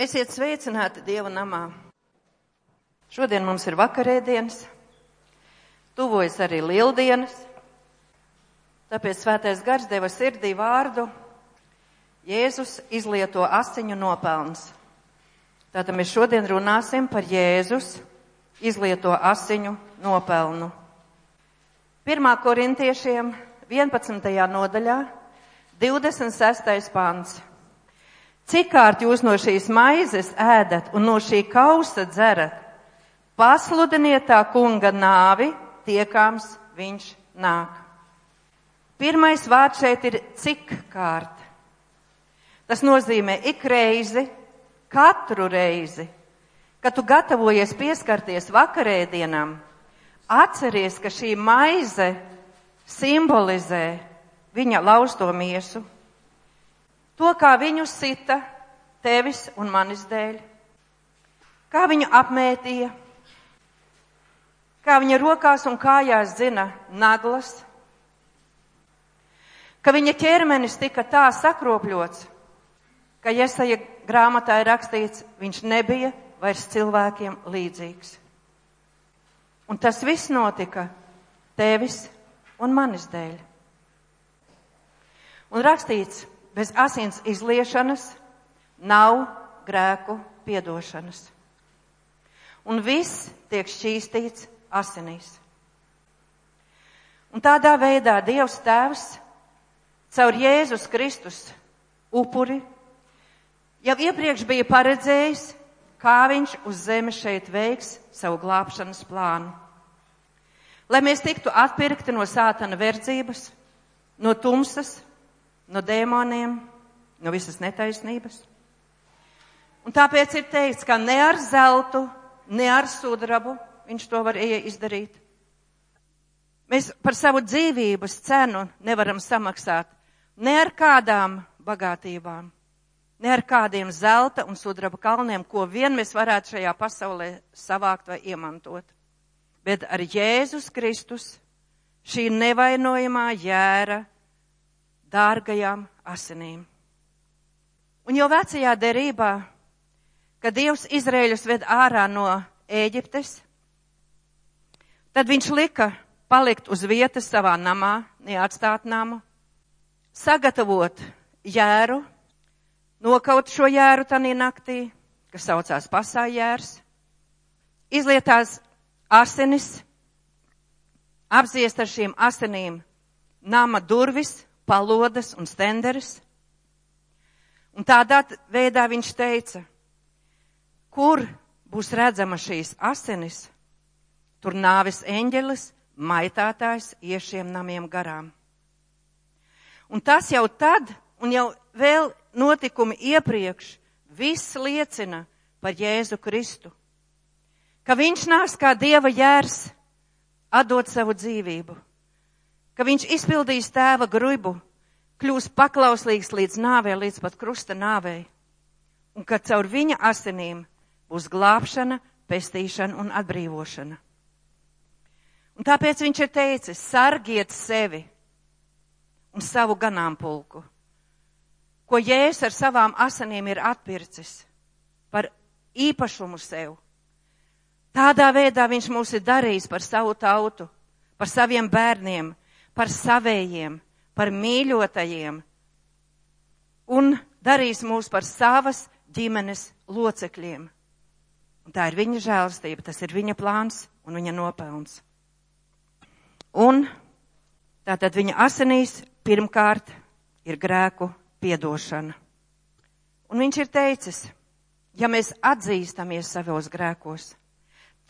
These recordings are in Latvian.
Esiet sveicināti Dieva namā. Šodien mums ir vakarēdienas, tuvojas arī lieldienas, tāpēc svētais gars deva sirdī vārdu Jēzus izlieto asiņu nopelns. Tātad mēs šodien runāsim par Jēzus izlieto asiņu nopelnu. 1. korintiešiem 11. nodaļā 26. pants. Cik kārt jūs no šīs maizes ēdat un no šī kausa dzerat? Pasludiniet tā kunga nāvi, tiekams viņš nāk. Pirmais vārds šeit ir cik kārt. Tas nozīmē ik reizi, katru reizi, kad tu gatavojies pieskarties vakarēdienam, atceries, ka šī maize simbolizē viņa lausto miesu To, kā viņu sita tevis un manis dēļ, kā viņu apmētīja, kā viņa rokās un kājās zina naglas, ka viņa ķermenis tika tā sakropļots, ka Jesaja grāmatā ir rakstīts, viņš nebija vairs cilvēkiem līdzīgs. Un tas viss notika tevis un manis dēļ. Un rakstīts, bez asins izliešanas nav grēku piedošanas. Un viss tiek šķīstīts asinīs. Un tādā veidā Dievs Tēvs caur Jēzus Kristus upuri jau iepriekš bija paredzējis, kā viņš uz zemes šeit veiks savu glābšanas plānu. Lai mēs tiktu atpirkti no sātana verdzības, no tumsas, no dēmoniem, no visas netaisnības. Un tāpēc ir teikts, ka ne ar zeltu, ne ar sudrabu viņš to var izdarīt. Mēs par savu dzīvības cenu nevaram samaksāt ne ar kādām bagātībām, ne ar kādiem zelta un sudraba kalniem, ko vien mēs varētu šajā pasaulē savākt vai iemantot. Bet ar Jēzus Kristus šī nevainojamā jēra dārgajām asinīm. Un jau vecajā derībā, kad Dievs Izrēļus ved ārā no Ēģiptes, tad viņš lika palikt uz vietas savā namā, neatstāt namu, sagatavot jēru, nokaut šo jēru tanī naktī, kas saucās pasājērs, izlietās asinis, apziest ar šīm asinīm nama durvis, palodas un stenderis. Un tādā veidā viņš teica, kur būs redzama šīs asinis, tur nāves eņģelis, maitātājs iešiem namiem garām. Un tas jau tad, un jau vēl notikumi iepriekš, viss liecina par Jēzu Kristu. Ka viņš nāks kā Dieva jērs, atdot savu dzīvību ka viņš izpildīs tēva gribu, kļūs paklauslīgs līdz nāvē, līdz pat krusta nāvei, un ka caur viņa asinīm būs glābšana, pestīšana un atbrīvošana. Un tāpēc viņš ir teicis, sargiet sevi un savu ganāmpulku, ko Jēzus ar savām asinīm ir atpircis par īpašumu sev. Tādā veidā viņš mūs ir darījis par savu tautu, par saviem bērniem, par savējiem, par mīļotajiem un darīs mūs par savas ģimenes locekļiem. Un tā ir viņa žēlastība, tas ir viņa plāns un viņa nopelns. Un tātad viņa asinīs pirmkārt ir grēku piedošana. Un viņš ir teicis, ja mēs atzīstamies savos grēkos,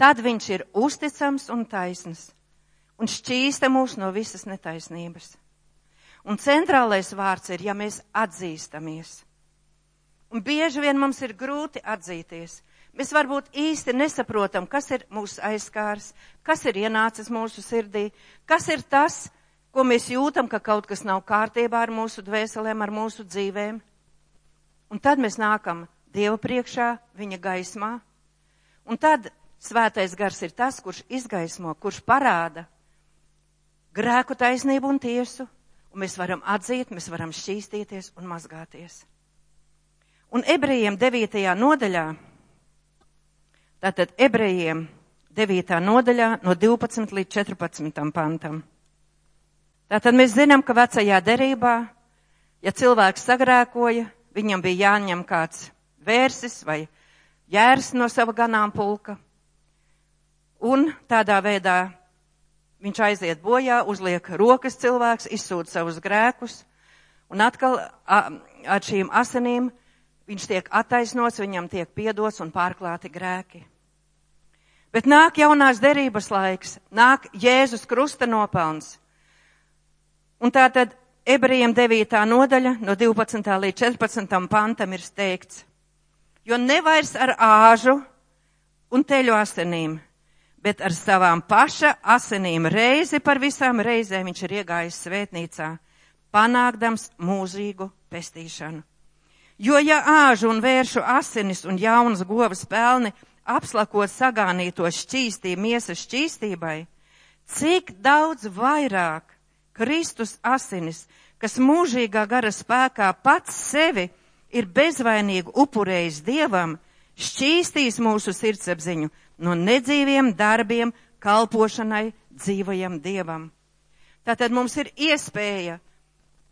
tad viņš ir uzticams un taisns un šķīsta mūs no visas netaisnības. Un centrālais vārds ir, ja mēs atzīstamies. Un bieži vien mums ir grūti atzīties. Mēs varbūt īsti nesaprotam, kas ir mūsu aizskārs, kas ir ienācis mūsu sirdī, kas ir tas, ko mēs jūtam, ka kaut kas nav kārtībā ar mūsu dvēselēm, ar mūsu dzīvēm. Un tad mēs nākam Dieva priekšā, viņa gaismā. Un tad svētais gars ir tas, kurš izgaismo, kurš parāda, grēku taisnību un tiesu, un mēs varam atzīt, mēs varam šķīstīties un mazgāties. Un ebrejiem 9. nodaļā, tātad ebrejiem 9. nodaļā no 12 līdz 14. pantam. Tātad mēs zinām, ka vecajā derībā, ja cilvēks sagrēkoja, viņam bija jāņem kāds vērsis vai jērs no sava ganāmpulka. Un tādā veidā viņš aiziet bojā, uzliek rokas cilvēks, izsūta savus grēkus, un atkal ar šīm asinīm viņš tiek attaisnots, viņam tiek piedots un pārklāti grēki. Bet nāk jaunās derības laiks, nāk Jēzus krusta nopelns. Un tā tad ebrejiem 9. nodaļa no 12. līdz 14. pantam ir steigts. Jo nevairs ar āžu un teļu asinīm, bet ar savām paša asinīm reizi par visām reizēm viņš ir iegājis svētnīcā, panākdams mūžīgu pestīšanu. Jo ja āžu un vēršu asinis un jaunas govas pelni apslakot sagānītos šķīstī miesas šķīstībai, cik daudz vairāk Kristus asinis, kas mūžīgā gara spēkā pats sevi ir bezvainīgi upurējis Dievam, šķīstīs mūsu sirdsapziņu no nedzīviem darbiem kalpošanai dzīvajam Dievam. Tātad mums ir iespēja,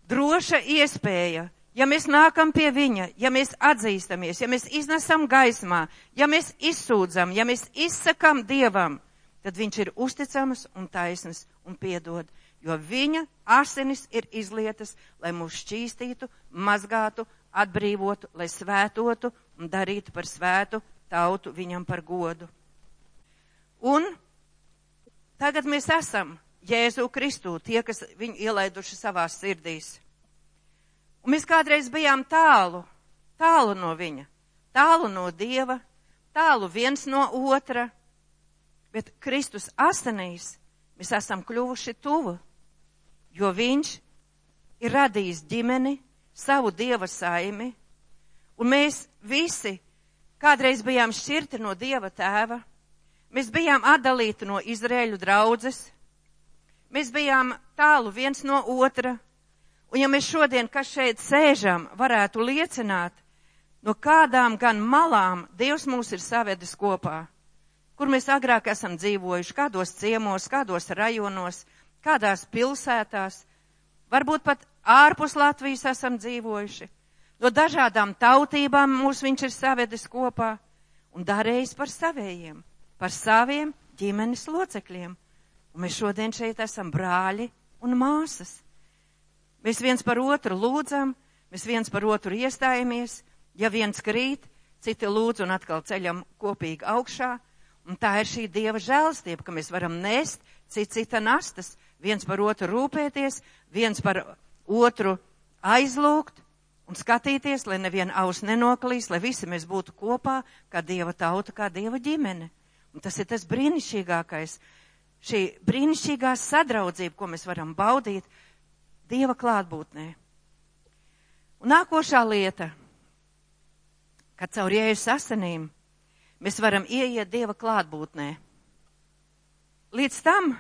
droša iespēja ja mēs nākam pie viņa, ja mēs atzīstamies, ja mēs iznesam gaismā, ja mēs izsūdzam, ja mēs izsakam Dievam, tad viņš ir uzticams un taisns un piedod, jo viņa asinis ir izlietas, lai mūs šķīstītu, mazgātu, atbrīvotu, lai svētotu un darītu par svētu tautu viņam par godu. Un tagad mēs esam Jēzu Kristū, tie, kas viņu ielaiduši savās sirdīs. Un mēs kādreiz bijām tālu, tālu no viņa, tālu no Dieva, tālu viens no otra, bet Kristus asinīs mēs esam kļuvuši tuvu, jo viņš ir radījis ģimeni, savu Dieva saimi, un mēs visi kādreiz bijām šķirti no Dieva tēva, mēs bijām atdalīti no Izrēļu draudzes, mēs bijām tālu viens no otra, Un ja mēs šodien, kas šeit sēžam, varētu liecināt, no kādām gan malām Dievs mūs ir savedis kopā, kur mēs agrāk esam dzīvojuši, kādos ciemos, kādos rajonos, kādās pilsētās, varbūt pat ārpus Latvijas esam dzīvojuši. No dažādām tautībām mūs viņš ir savedis kopā un darējis par savējiem, par saviem ģimenes locekļiem. Un mēs šodien šeit esam brāļi un māsas. Mēs viens par otru lūdzam, mēs viens par otru iestājamies. Ja viens krīt, citi lūdz un atkal ceļam kopīgi augšā. Un tā ir šī Dieva žēlstība, ka mēs varam nest cit cita nastas, viens par otru rūpēties, viens par otru aizlūgt un skatīties, lai neviena aus nenoklīs, lai visi mēs būtu kopā, kā Dieva tauta, kā Dieva ģimene. Un tas ir tas brīnišķīgākais, šī brīnišķīgā sadraudzība, ko mēs varam baudīt, Dieva klātbūtnē. Un nākošā lieta, kad caur jēzus asinīm mēs varam ieiet Dieva klātbūtnē. Līdz tam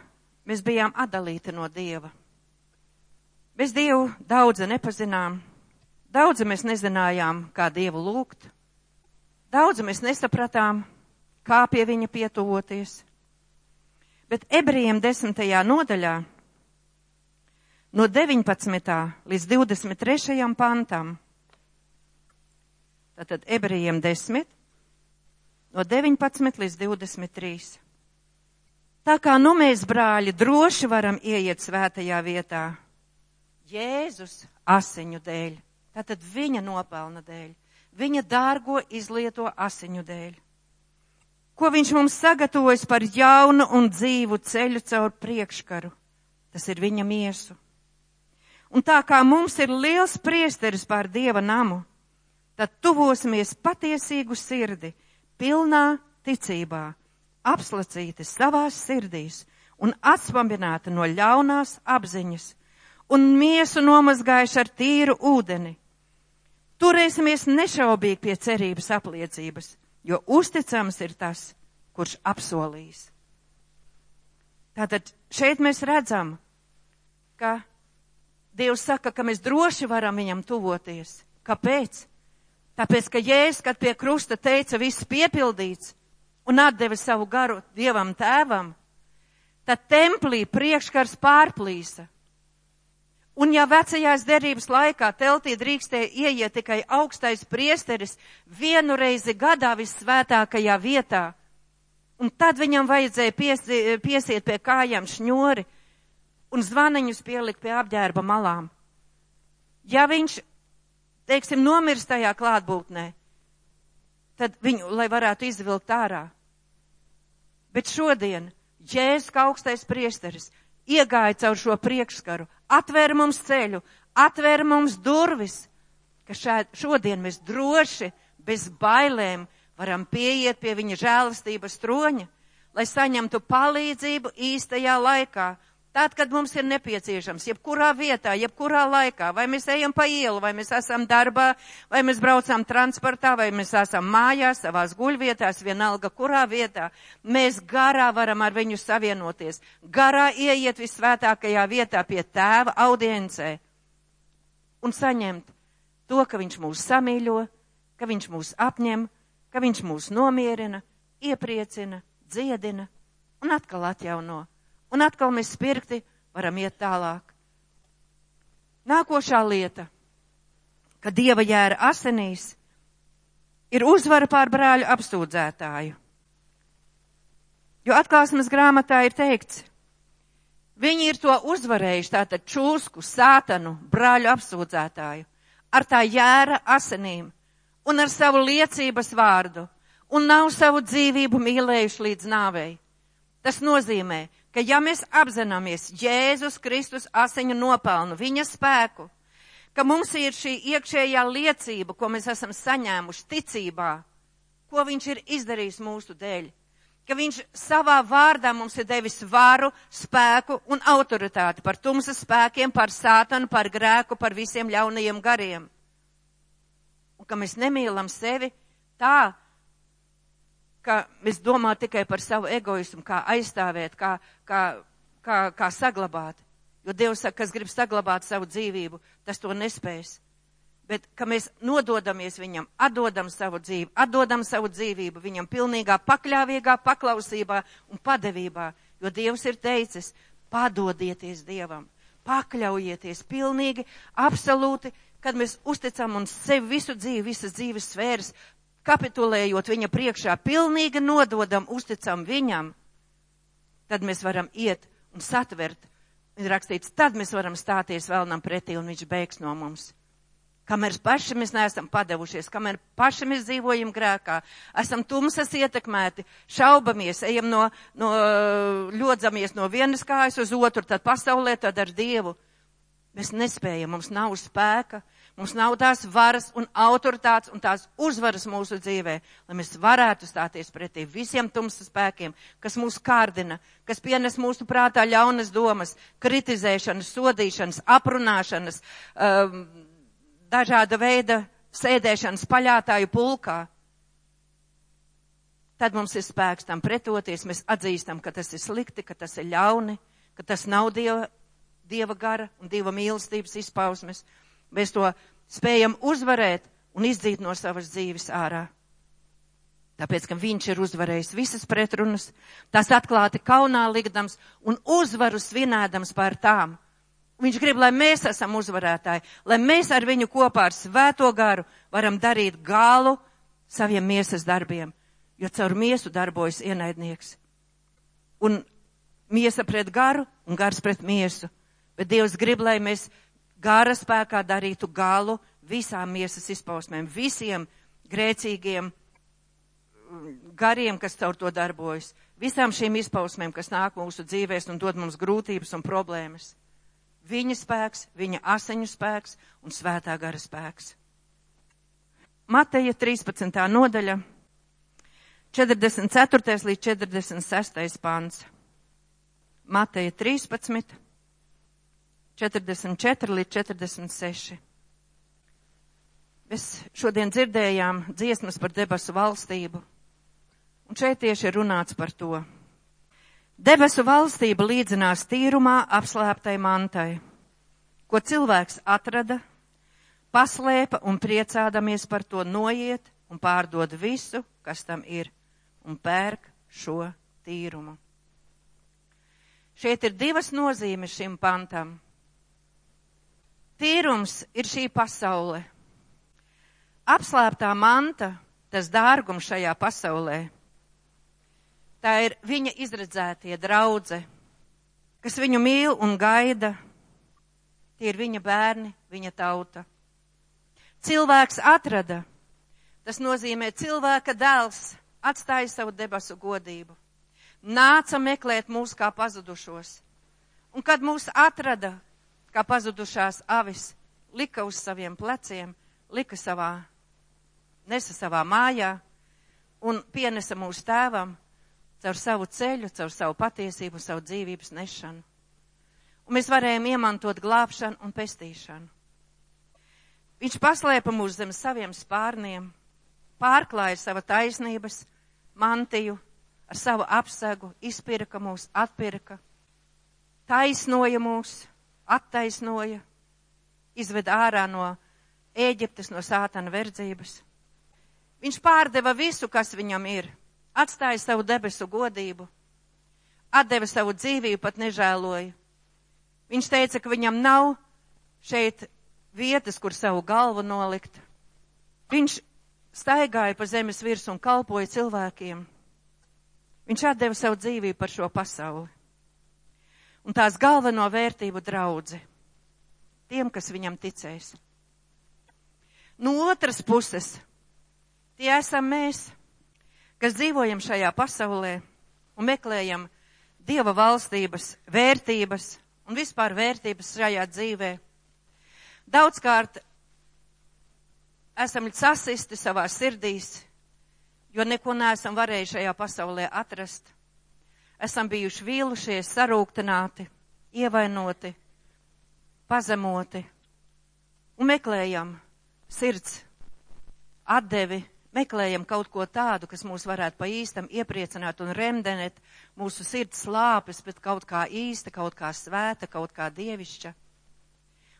mēs bijām atdalīti no Dieva. Mēs Dievu daudz nepazinām, daudz mēs nezinājām, kā Dievu lūgt, daudz mēs nesapratām, kā pie viņa pietuvoties. Bet ebrejiem desmitajā nodaļā no 19. līdz 23. pantam. Tātad ebrejiem 10, no 19 līdz 23. Tā kā nu mēs, brāļi, droši varam ieiet svētajā vietā, Jēzus asiņu dēļ, tātad viņa nopelna dēļ, viņa dārgo izlieto asiņu dēļ. Ko viņš mums sagatavojas par jaunu un dzīvu ceļu caur priekškaru, tas ir viņa miesu. Un tā kā mums ir liels priesteris pār Dieva namu, tad tuvosimies patiesīgu sirdi, pilnā ticībā, apslacīti savās sirdīs un atspambināti no ļaunās apziņas un miesu nomazgājuši ar tīru ūdeni. Turēsimies nešaubīgi pie cerības apliecības, jo uzticams ir tas, kurš apsolīs. Tātad šeit mēs redzam, ka Dievs saka, ka mēs droši varam viņam tuvoties. Kāpēc? Tāpēc, ka Jēzus, kad pie krusta teica, viss piepildīts un atdeva savu garu Dievam tēvam, tad templī priekškars pārplīsa. Un ja vecajās derības laikā teltī drīkstēja ieiet tikai augstais priesteris vienu reizi gadā vissvētākajā vietā, un tad viņam vajadzēja piesi, piesiet pie kājām šņori un zvaniņus pielikt pie apģērba malām. Ja viņš, teiksim, nomirst tajā klātbūtnē, tad viņu, lai varētu izvilkt ārā. Bet šodien Jēzus augstais priesteris iegāja caur šo priekšskaru, atvēra mums ceļu, atvēra mums durvis, ka šād, šodien mēs droši, bez bailēm varam pieiet pie viņa žēlastības troņa, lai saņemtu palīdzību īstajā laikā, Tad, kad mums ir nepieciešams, jebkurā vietā, jebkurā laikā, vai mēs ejam pa ielu, vai mēs esam darbā, vai mēs braucam transportā, vai mēs esam mājās, savās guļvietās, vienalga kurā vietā, mēs garā varam ar viņu savienoties. Garā ieiet visvētākajā vietā pie tēva audiencē un saņemt to, ka viņš mūs samīļo, ka viņš mūs apņem, ka viņš mūs nomierina, iepriecina, dziedina un atkal atjauno. Un atkal mēs spirkti varam iet tālāk. Nākošā lieta, ka dieva jēra asinīs ir uzvara pār brāļu apsūdzētāju. Jo atklāsmes grāmatā ir teikts, viņi ir to uzvarējuši, tātad čūsku, sātanu, brāļu apsūdzētāju, ar tā jēra asinīm un ar savu liecības vārdu, un nav savu dzīvību mīlējuši līdz nāvei. Tas nozīmē, ka ja mēs apzināmies Jēzus Kristus asiņu nopelnu, viņa spēku, ka mums ir šī iekšējā liecība, ko mēs esam saņēmuši ticībā, ko viņš ir izdarījis mūsu dēļ, ka viņš savā vārdā mums ir devis varu, spēku un autoritāti par tumsas spēkiem, par sātanu, par grēku, par visiem ļaunajiem gariem. Un ka mēs nemīlam sevi tā, ka mēs domā tikai par savu egoismu, kā aizstāvēt, kā, kā, kā, kā saglabāt. Jo Dievs saka, kas grib saglabāt savu dzīvību, tas to nespēs. Bet, ka mēs nododamies viņam, atdodam savu dzīvi, atdodam savu dzīvību viņam pilnīgā pakļāvīgā paklausībā un padevībā. Jo Dievs ir teicis, padodieties Dievam, pakļaujieties pilnīgi, absolūti, kad mēs uzticam un sevi visu dzīvi, visas dzīves sfēras kapitulējot viņa priekšā, pilnīgi nododam, uzticam viņam, tad mēs varam iet un satvert. Ir rakstīts, tad mēs varam stāties vēlnam pretī un viņš beigs no mums. Kamēr paši mēs neesam padevušies, kamēr paši mēs dzīvojam grēkā, esam tumsas ietekmēti, šaubamies, ejam no, no, ļodzamies no vienas kājas uz otru, tad pasaulē, tad ar Dievu. Mēs nespējam, mums nav spēka, Mums nav tās varas un autoritātes un tās uzvaras mūsu dzīvē, lai mēs varētu stāties pretī visiem tumsas spēkiem, kas mūs kārdina, kas pienes mūsu prātā ļaunas domas, kritizēšanas, sodīšanas, aprunāšanas, um, dažāda veida sēdēšanas paļātāju pulkā. Tad mums ir spēks tam pretoties, mēs atzīstam, ka tas ir slikti, ka tas ir ļauni, ka tas nav Dieva, dieva gara un Dieva mīlestības izpausmes mēs to spējam uzvarēt un izdzīt no savas dzīves ārā. Tāpēc, ka viņš ir uzvarējis visas pretrunas, tās atklāti kaunā likdams un uzvaru svinēdams pār tām. Viņš grib, lai mēs esam uzvarētāji, lai mēs ar viņu kopā ar svēto garu varam darīt galu saviem miesas darbiem, jo caur miesu darbojas ienaidnieks. Un miesa pret garu un gars pret miesu. Bet Dievs grib, lai mēs gara spēkā darītu galu visām miesas izpausmēm, visiem grēcīgiem mm, gariem, kas caur to darbojas, visām šīm izpausmēm, kas nāk mūsu dzīvēs un dod mums grūtības un problēmas. Viņa spēks, viņa asaņu spēks un svētā gara spēks. Mateja 13. nodaļa, 44. līdz 46. pāns. Mateja 13. 44 līdz 46. Mēs šodien dzirdējām dziesmas par debesu valstību, un šeit tieši ir runāts par to. Debesu valstība līdzinās tīrumā apslēptai mantai, ko cilvēks atrada, paslēpa un priecādamies par to noiet un pārdod visu, kas tam ir, un pērk šo tīrumu. Šeit ir divas nozīmes šim pantam. Tīrums ir šī pasaule. Apslēptā manta, tas dārgums šajā pasaulē. Tā ir viņa izredzētie draudze, kas viņu mīl un gaida. Tie ir viņa bērni, viņa tauta. Cilvēks atrada, tas nozīmē cilvēka dēls atstāja savu debesu godību nāca meklēt mūs kā pazudušos. Un kad mūs atrada, kā pazudušās avis, lika uz saviem pleciem, lika savā, nesa savā mājā un pienesa mūsu tēvam caur savu ceļu, caur savu patiesību, savu dzīvības nešanu. Un mēs varējām iemantot glābšanu un pestīšanu. Viņš paslēpa mūs zem saviem spārniem, pārklāja sava taisnības mantiju, ar savu apsegu izpirka mūs, atpirka, taisnoja mūs, attaisnoja, izveda ārā no Ēģiptes, no sātana verdzības. Viņš pārdeva visu, kas viņam ir, atstāja savu debesu godību, atdeva savu dzīvību, pat nežēloja. Viņš teica, ka viņam nav šeit vietas, kur savu galvu nolikt. Viņš staigāja pa zemes virs un kalpoja cilvēkiem. Viņš atdeva savu dzīvību par šo pasauli. Un tās galveno vērtību draudzi tiem, kas viņam ticēs. No otras puses, tie esam mēs, kas dzīvojam šajā pasaulē un meklējam Dieva valstības vērtības un vispār vērtības šajā dzīvē. Daudzkārt esam sasisti savā sirdīs, jo neko neesam varējuši šajā pasaulē atrast. Esam bijuši vīlušies, sarūktināti, ievainoti, pazemoti un meklējam sirds atdevi, meklējam kaut ko tādu, kas mūs varētu pa īstam iepriecināt un remdenēt mūsu sirds slāpes, bet kaut kā īsta, kaut kā svēta, kaut kā dievišķa.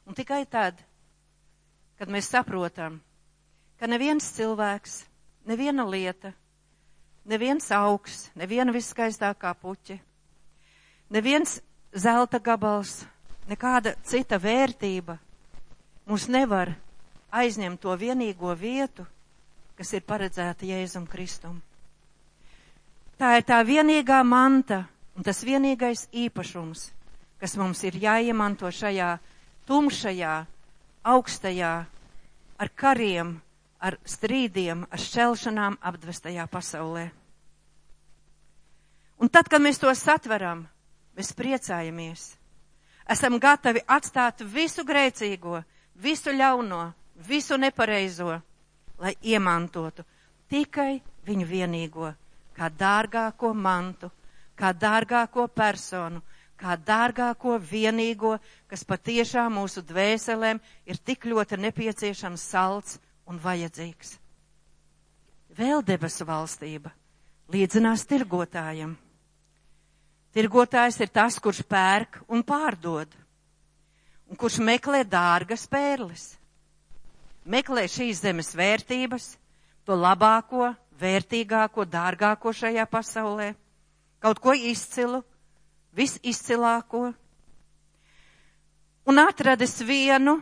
Un tikai tad, kad mēs saprotam, ka neviens cilvēks neviena lieta, neviens augs, neviena viskaistākā puķe, neviens zelta gabals, nekāda cita vērtība mums nevar aizņemt to vienīgo vietu, kas ir paredzēta Jēzum Kristum. Tā ir tā vienīgā manta un tas vienīgais īpašums, kas mums ir jāiemanto šajā tumšajā, augstajā, ar kariem, ar strīdiem, ar šķelšanām apdvestajā pasaulē. Un tad, kad mēs to satveram, mēs priecājamies. Esam gatavi atstāt visu grēcīgo, visu ļauno, visu nepareizo, lai iemantotu tikai viņu vienīgo, kā dārgāko mantu, kā dārgāko personu, kā dārgāko vienīgo, kas patiešām mūsu dvēselēm ir tik ļoti nepieciešams salds un vajadzīgs. Vēl debesu valstība līdzinās tirgotājam. Tirgotājs ir tas, kurš pērk un pārdod, un kurš meklē dārgas pērles. Meklē šīs zemes vērtības, to labāko, vērtīgāko, dārgāko šajā pasaulē, kaut ko izcilu, visizcilāko, un atradis vienu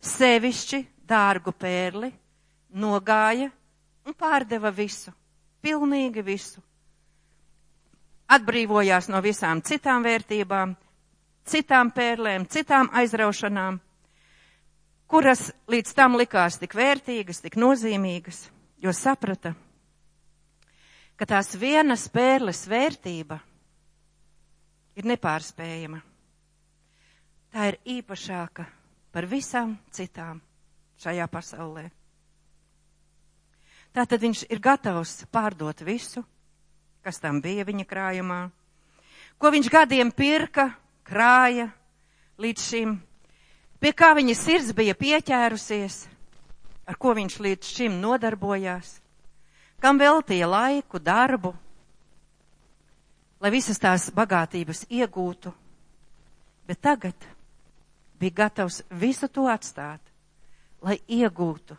sevišķi dārgu pērli, nogāja un pārdeva visu, pilnīgi visu. Atbrīvojās no visām citām vērtībām, citām pērlēm, citām aizraušanām, kuras līdz tam likās tik vērtīgas, tik nozīmīgas, jo saprata, ka tās vienas pērles vērtība ir nepārspējama. Tā ir īpašāka par visām citām šajā pasaulē. Tātad viņš ir gatavs pārdot visu, kas tam bija viņa krājumā, ko viņš gadiem pirka, krāja līdz šim, pie kā viņa sirds bija pieķērusies, ar ko viņš līdz šim nodarbojās, kam veltīja laiku, darbu, lai visas tās bagātības iegūtu, bet tagad bija gatavs visu to atstāt lai iegūtu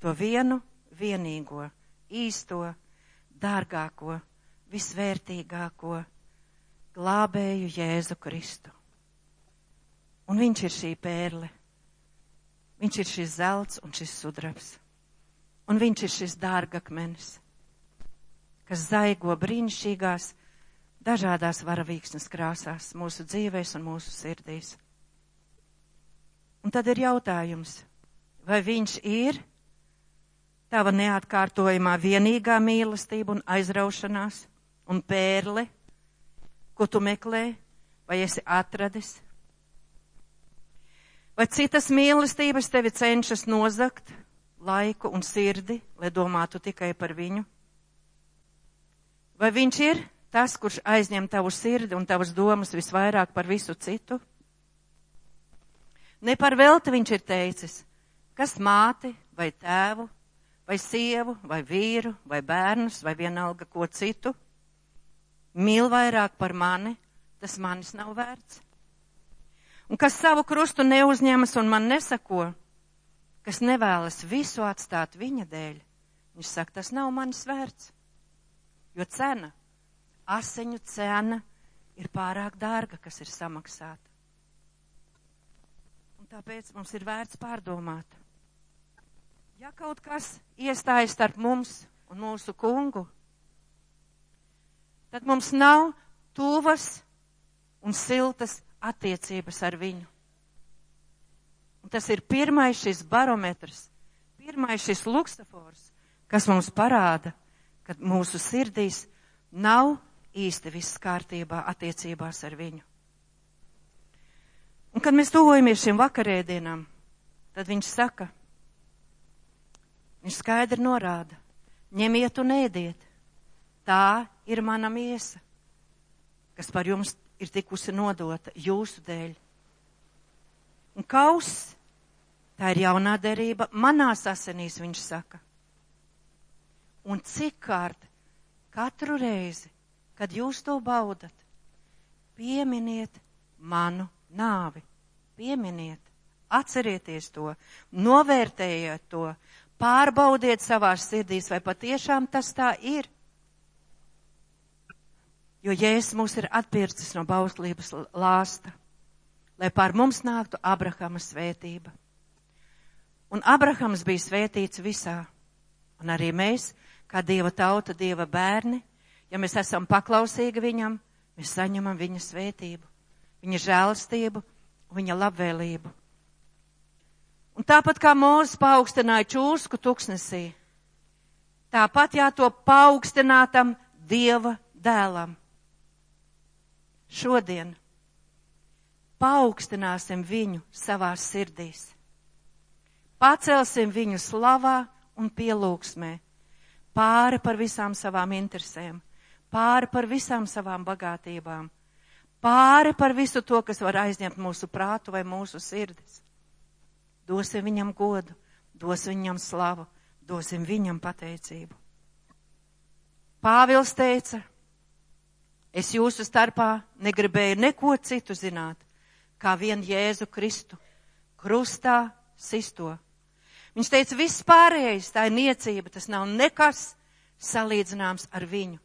to vienu vienīgo, īsto, dārgāko, visvērtīgāko glābēju Jēzu Kristu. Un viņš ir šī pērle. Viņš ir šis zelts un šis sudrabs. Un viņš ir šis dārgakmenis, kas zaigo brīnišķīgās, dažādās varavīksnes krāsās mūsu dzīvēs un mūsu sirdīs. Un tad ir jautājums, vai viņš ir tava neatkārtojamā vienīgā mīlestība un aizraušanās un pērle, ko tu meklē, vai esi atradis? Vai citas mīlestības tevi cenšas nozakt laiku un sirdi, lai domātu tikai par viņu? Vai viņš ir tas, kurš aizņem tavu sirdi un tavas domas visvairāk par visu citu? Ne par velti viņš ir teicis, kas māti vai tēvu vai sievu vai vīru vai bērnus vai vienalga ko citu mīl vairāk par mani, tas manis nav vērts. Un kas savu krustu neuzņemas un man nesako, kas nevēlas visu atstāt viņa dēļ, viņš saka, tas nav manis vērts. Jo cena, asiņu cena ir pārāk dārga, kas ir samaksāta. Tāpēc mums ir vērts pārdomāt. Ja kaut kas iestājas starp mums un mūsu kungu, tad mums nav tuvas un siltas attiecības ar viņu. Un tas ir pirmais šis barometrs, pirmais šis luksafors, kas mums parāda, ka mūsu sirdīs nav īsti viss kārtībā attiecībās ar viņu. Un kad mēs tuvojamies šim vakarēdienam, tad viņš saka, viņš skaidri norāda, ņemiet un ēdiet, tā ir mana miesa, kas par jums ir tikusi nodota jūsu dēļ. Un kaus, tā ir jaunā derība, manās asinīs, viņš saka. Un cik kārt katru reizi, kad jūs to baudat, pieminiet manu nāvi. Pieminiet, atcerieties to, novērtējiet to, pārbaudiet savās sirdīs, vai patiešām tas tā ir. Jo Jēzus mūs ir atpircis no bauslības lāsta, lai pār mums nāktu Abrahama svētība. Un Abrahams bija svētīts visā, un arī mēs, kā Dieva tauta, Dieva bērni, ja mēs esam paklausīgi viņam, mēs saņemam viņa svētību viņa žēlastību, viņa labvēlību. Un tāpat kā Mūzes paaugstināja čūsku tuksnesī, tāpat jāto paaugstinātam Dieva dēlam. Šodien paaugstināsim viņu savās sirdīs. Pacelsim viņu slavā un pielūgsmē, pāri par visām savām interesēm, pāri par visām savām bagātībām pāri par visu to, kas var aizņemt mūsu prātu vai mūsu sirdis. Dosim viņam godu, dosim viņam slavu, dosim viņam pateicību. Pāvils teica, es jūsu starpā negribēju neko citu zināt, kā vien Jēzu Kristu, krustā sisto. Viņš teica, viss pārējais, tā ir niecība, tas nav nekas salīdzināms ar viņu,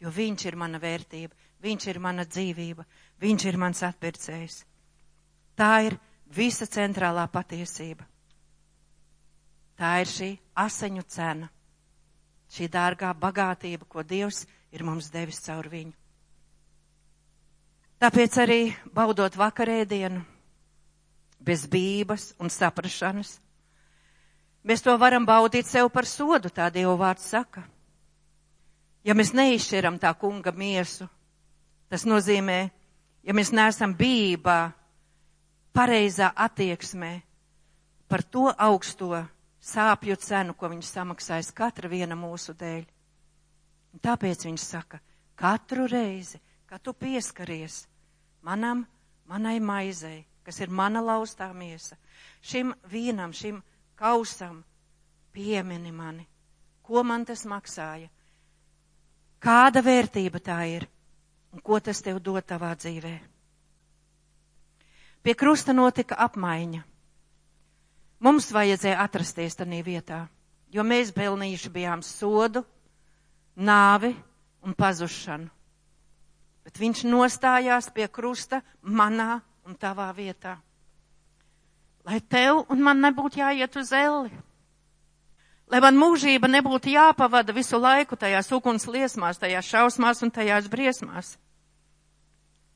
jo viņš ir mana vērtība, Viņš ir mana dzīvība, viņš ir mans atpircējs. Tā ir visa centrālā patiesība. Tā ir šī asaņu cena, šī dārgā bagātība, ko Dievs ir mums devis caur viņu. Tāpēc arī baudot vakarēdienu, bez bības un saprašanas, mēs to varam baudīt sev par sodu, tā Dieva vārds saka. Ja mēs neizšķiram tā kunga miesu, Tas nozīmē, ja mēs neesam bībā, pareizā attieksmē par to augsto sāpju cenu, ko viņš samaksājas katra viena mūsu dēļ. Un tāpēc viņš saka, katru reizi, kad tu pieskaries manam, manai maizei, kas ir mana laustā miesa, šim vīnam, šim kausam, piemini mani, ko man tas maksāja, kāda vērtība tā ir un ko tas tev dod tavā dzīvē. Pie krusta notika apmaiņa. Mums vajadzēja atrasties tajā vietā, jo mēs pelnījuši bijām sodu, nāvi un pazušanu. Bet viņš nostājās pie krusta manā un tavā vietā. Lai tev un man nebūtu jāiet uz elli. Lai man mūžība nebūtu jāpavada visu laiku tajās uguns liesmās, tajās šausmās un tajās briesmās,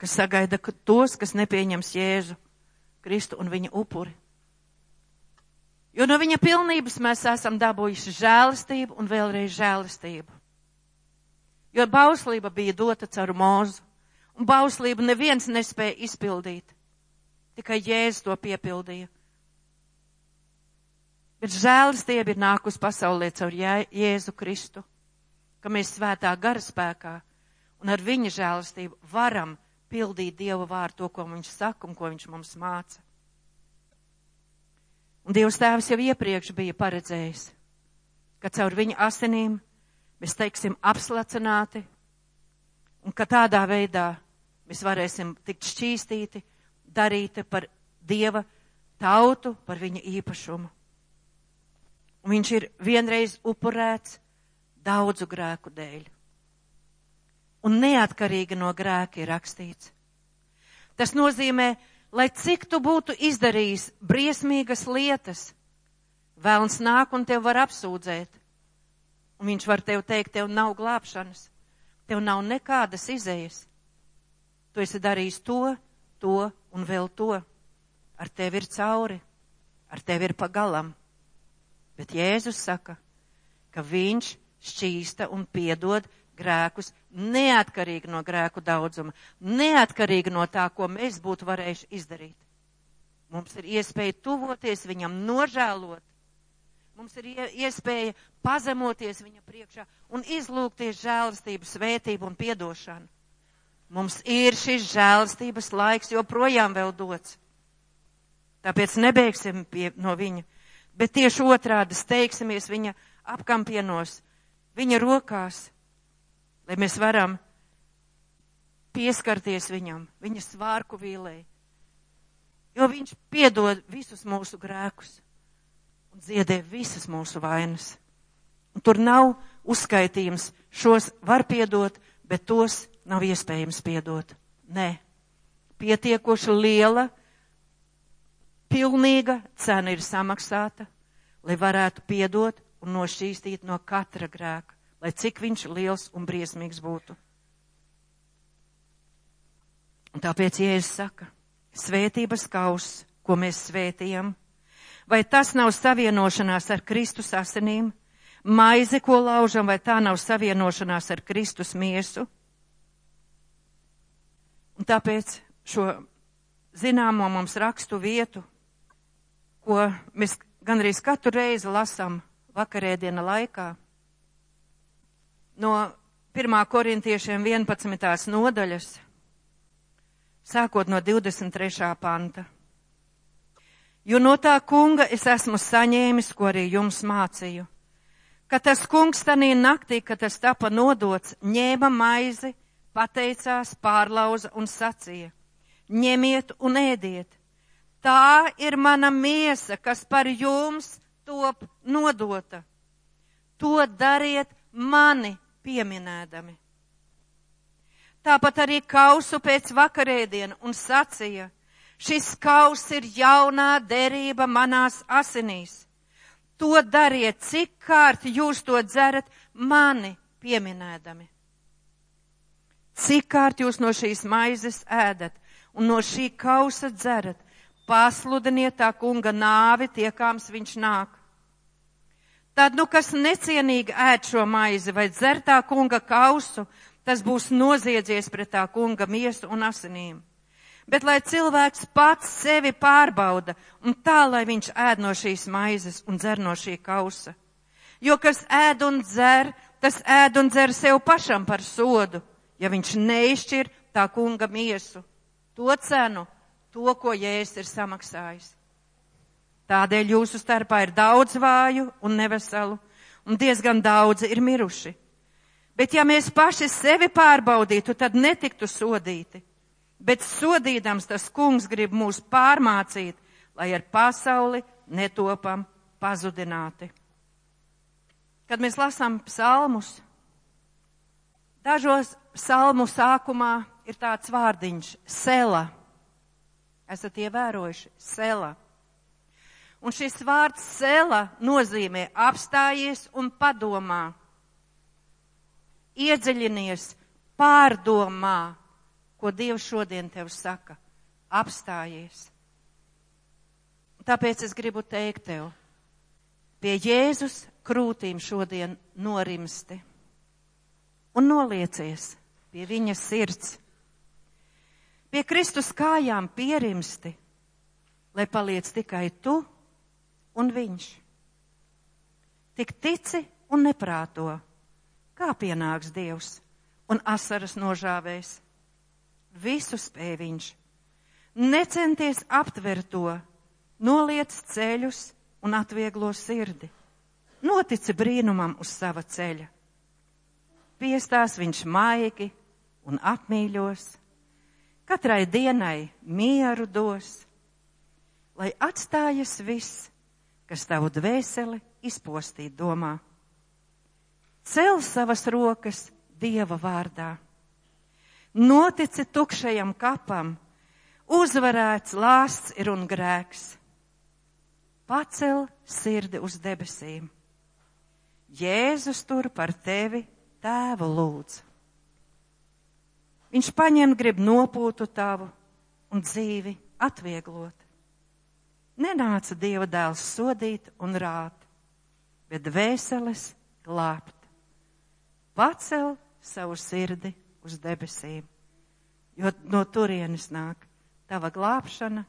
kas sagaida tos, kas nepieņems Jēzu, Kristu un viņa upuri. Jo no viņa pilnības mēs esam dabūjuši žēlistību un vēlreiz žēlistību. Jo bauslība bija dota caur mūzu, un bauslību neviens nespēja izpildīt. Tikai Jēzus to piepildīja. Bet žēlistība ir nākus pasaulē caur Jēzu Kristu, ka mēs svētā gara spēkā un ar viņa žēlistību varam pildīt Dieva vārdu, to, ko viņš saka un ko viņš mums māca. Un Dievs tēvs jau iepriekš bija paredzējis, ka caur viņa asinīm mēs teiksim apslacināti un ka tādā veidā mēs varēsim tikt šķīstīti, darīti par Dieva tautu, par viņa īpašumu. Un viņš ir vienreiz upurēts daudzu grēku dēļ. Un neatkarīgi no grēka ir rakstīts. Tas nozīmē, lai cik tu būtu izdarījis briesmīgas lietas, vēlns nāk un tev var apsūdzēt. Un viņš var tev teikt, tev nav glābšanas, tev nav nekādas izējas. Tu esi darījis to, to un vēl to. Ar tevi ir cauri, ar tevi ir pagalam. Bet Jēzus saka, ka viņš šķīsta un piedod grēkus, neatkarīgi no grēku daudzuma, neatkarīgi no tā, ko mēs būtu varējuši izdarīt. Mums ir iespēja tuvoties viņam, nožēlot. Mums ir iespēja pazemoties viņa priekšā un izlūgties žēlastību, svētību un piedošanu. Mums ir šis žēlastības laiks joprojām vēl dots. Tāpēc nebeigsim pie, no viņa, bet tieši otrādi steigsimies viņa apkampienos, viņa rokās, lai mēs varam pieskarties viņam, viņa svārku vīlē, jo viņš piedod visus mūsu grēkus un dziedē visas mūsu vainas. Un tur nav uzskaitījums, šos var piedot, bet tos nav iespējams piedot. Nē, pietiekoši liela, pilnīga cena ir samaksāta, lai varētu piedot un nošķīstīt no katra grēka lai cik viņš liels un briesmīgs būtu. Un tāpēc Jēzus saka, svētības kauss, ko mēs svētījam, vai tas nav savienošanās ar Kristus asinīm, maize, ko laužam, vai tā nav savienošanās ar Kristus miesu? Un tāpēc šo zināmo mums rakstu vietu, ko mēs gandrīz katru reizi lasam vakarēdiena laikā, no 1. korintiešiem 11. nodaļas, sākot no 23. panta. Jo no tā kunga es esmu saņēmis, ko arī jums mācīju, ka tas kungs tanī naktī, kad tas tapa nodots, ņēma maizi, pateicās, pārlauza un sacīja, ņemiet un ēdiet. Tā ir mana miesa, kas par jums top nodota. To dariet mani pieminēdami. Tāpat arī kausu pēc vakarēdiena un sacīja, šis kaus ir jaunā derība manās asinīs. To dariet, cik kārt jūs to dzerat mani pieminēdami. Cik kārt jūs no šīs maizes ēdat un no šī kausa dzerat, pasludiniet tā kunga nāvi tiekāms viņš nāk. Tad, nu, kas necienīgi ēd šo maizi vai dzer tā kunga kausu, tas būs noziedzies pret tā kunga miesu un asinīm. Bet lai cilvēks pats sevi pārbauda un tā, lai viņš ēd no šīs maizes un dzer no šī kausa. Jo kas ēd un dzer, tas ēd un dzer sev pašam par sodu, ja viņš neizšķir tā kunga miesu, to cenu, to, ko jēs ir samaksājis. Tādēļ jūsu starpā ir daudz vāju un neveselu, un diezgan daudzi ir miruši. Bet ja mēs paši sevi pārbaudītu, tad netiktu sodīti. Bet sodīdams tas kungs grib mūs pārmācīt, lai ar pasauli netopam pazudināti. Kad mēs lasām psalmus, dažos psalmu sākumā ir tāds vārdiņš - sela. Esat ievērojuši - sela. Un šis vārds sela nozīmē apstājies un padomā. Iedziļinies, pārdomā, ko Dievs šodien tev saka. Apstājies. Tāpēc es gribu teikt tev, pie Jēzus krūtīm šodien norimsti un noliecies pie viņa sirds. Pie Kristus kājām pierimsti, lai paliec tikai tu un viņš. Tik tici un neprāto, kā pienāks Dievs un asaras nožāvēs. Visu spēj viņš. Necenties aptvert to, noliec ceļus un atvieglo sirdi. Notici brīnumam uz sava ceļa. Piestās viņš maigi un apmīļos, katrai dienai mieru dos, lai atstājas viss, kas tavu dvēseli izpostīt domā. Cel savas rokas Dieva vārdā. Notici tukšajam kapam, uzvarēts lāsts ir un grēks. Pacel sirdi uz debesīm. Jēzus tur par tevi tēvu lūdz. Viņš paņem grib nopūtu tavu un dzīvi atvieglot. Nenāca Dieva dēls sodīt un rāt, bet dvēseles glābt. Pacel savu sirdi uz debesīm, jo no turienes nāk tava glābšana,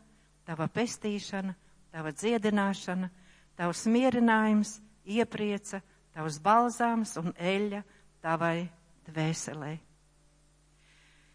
tava pestīšana, tava dziedināšana, tavs mierinājums, ieprieca, tavs balzāms un eļļa tavai dvēselē.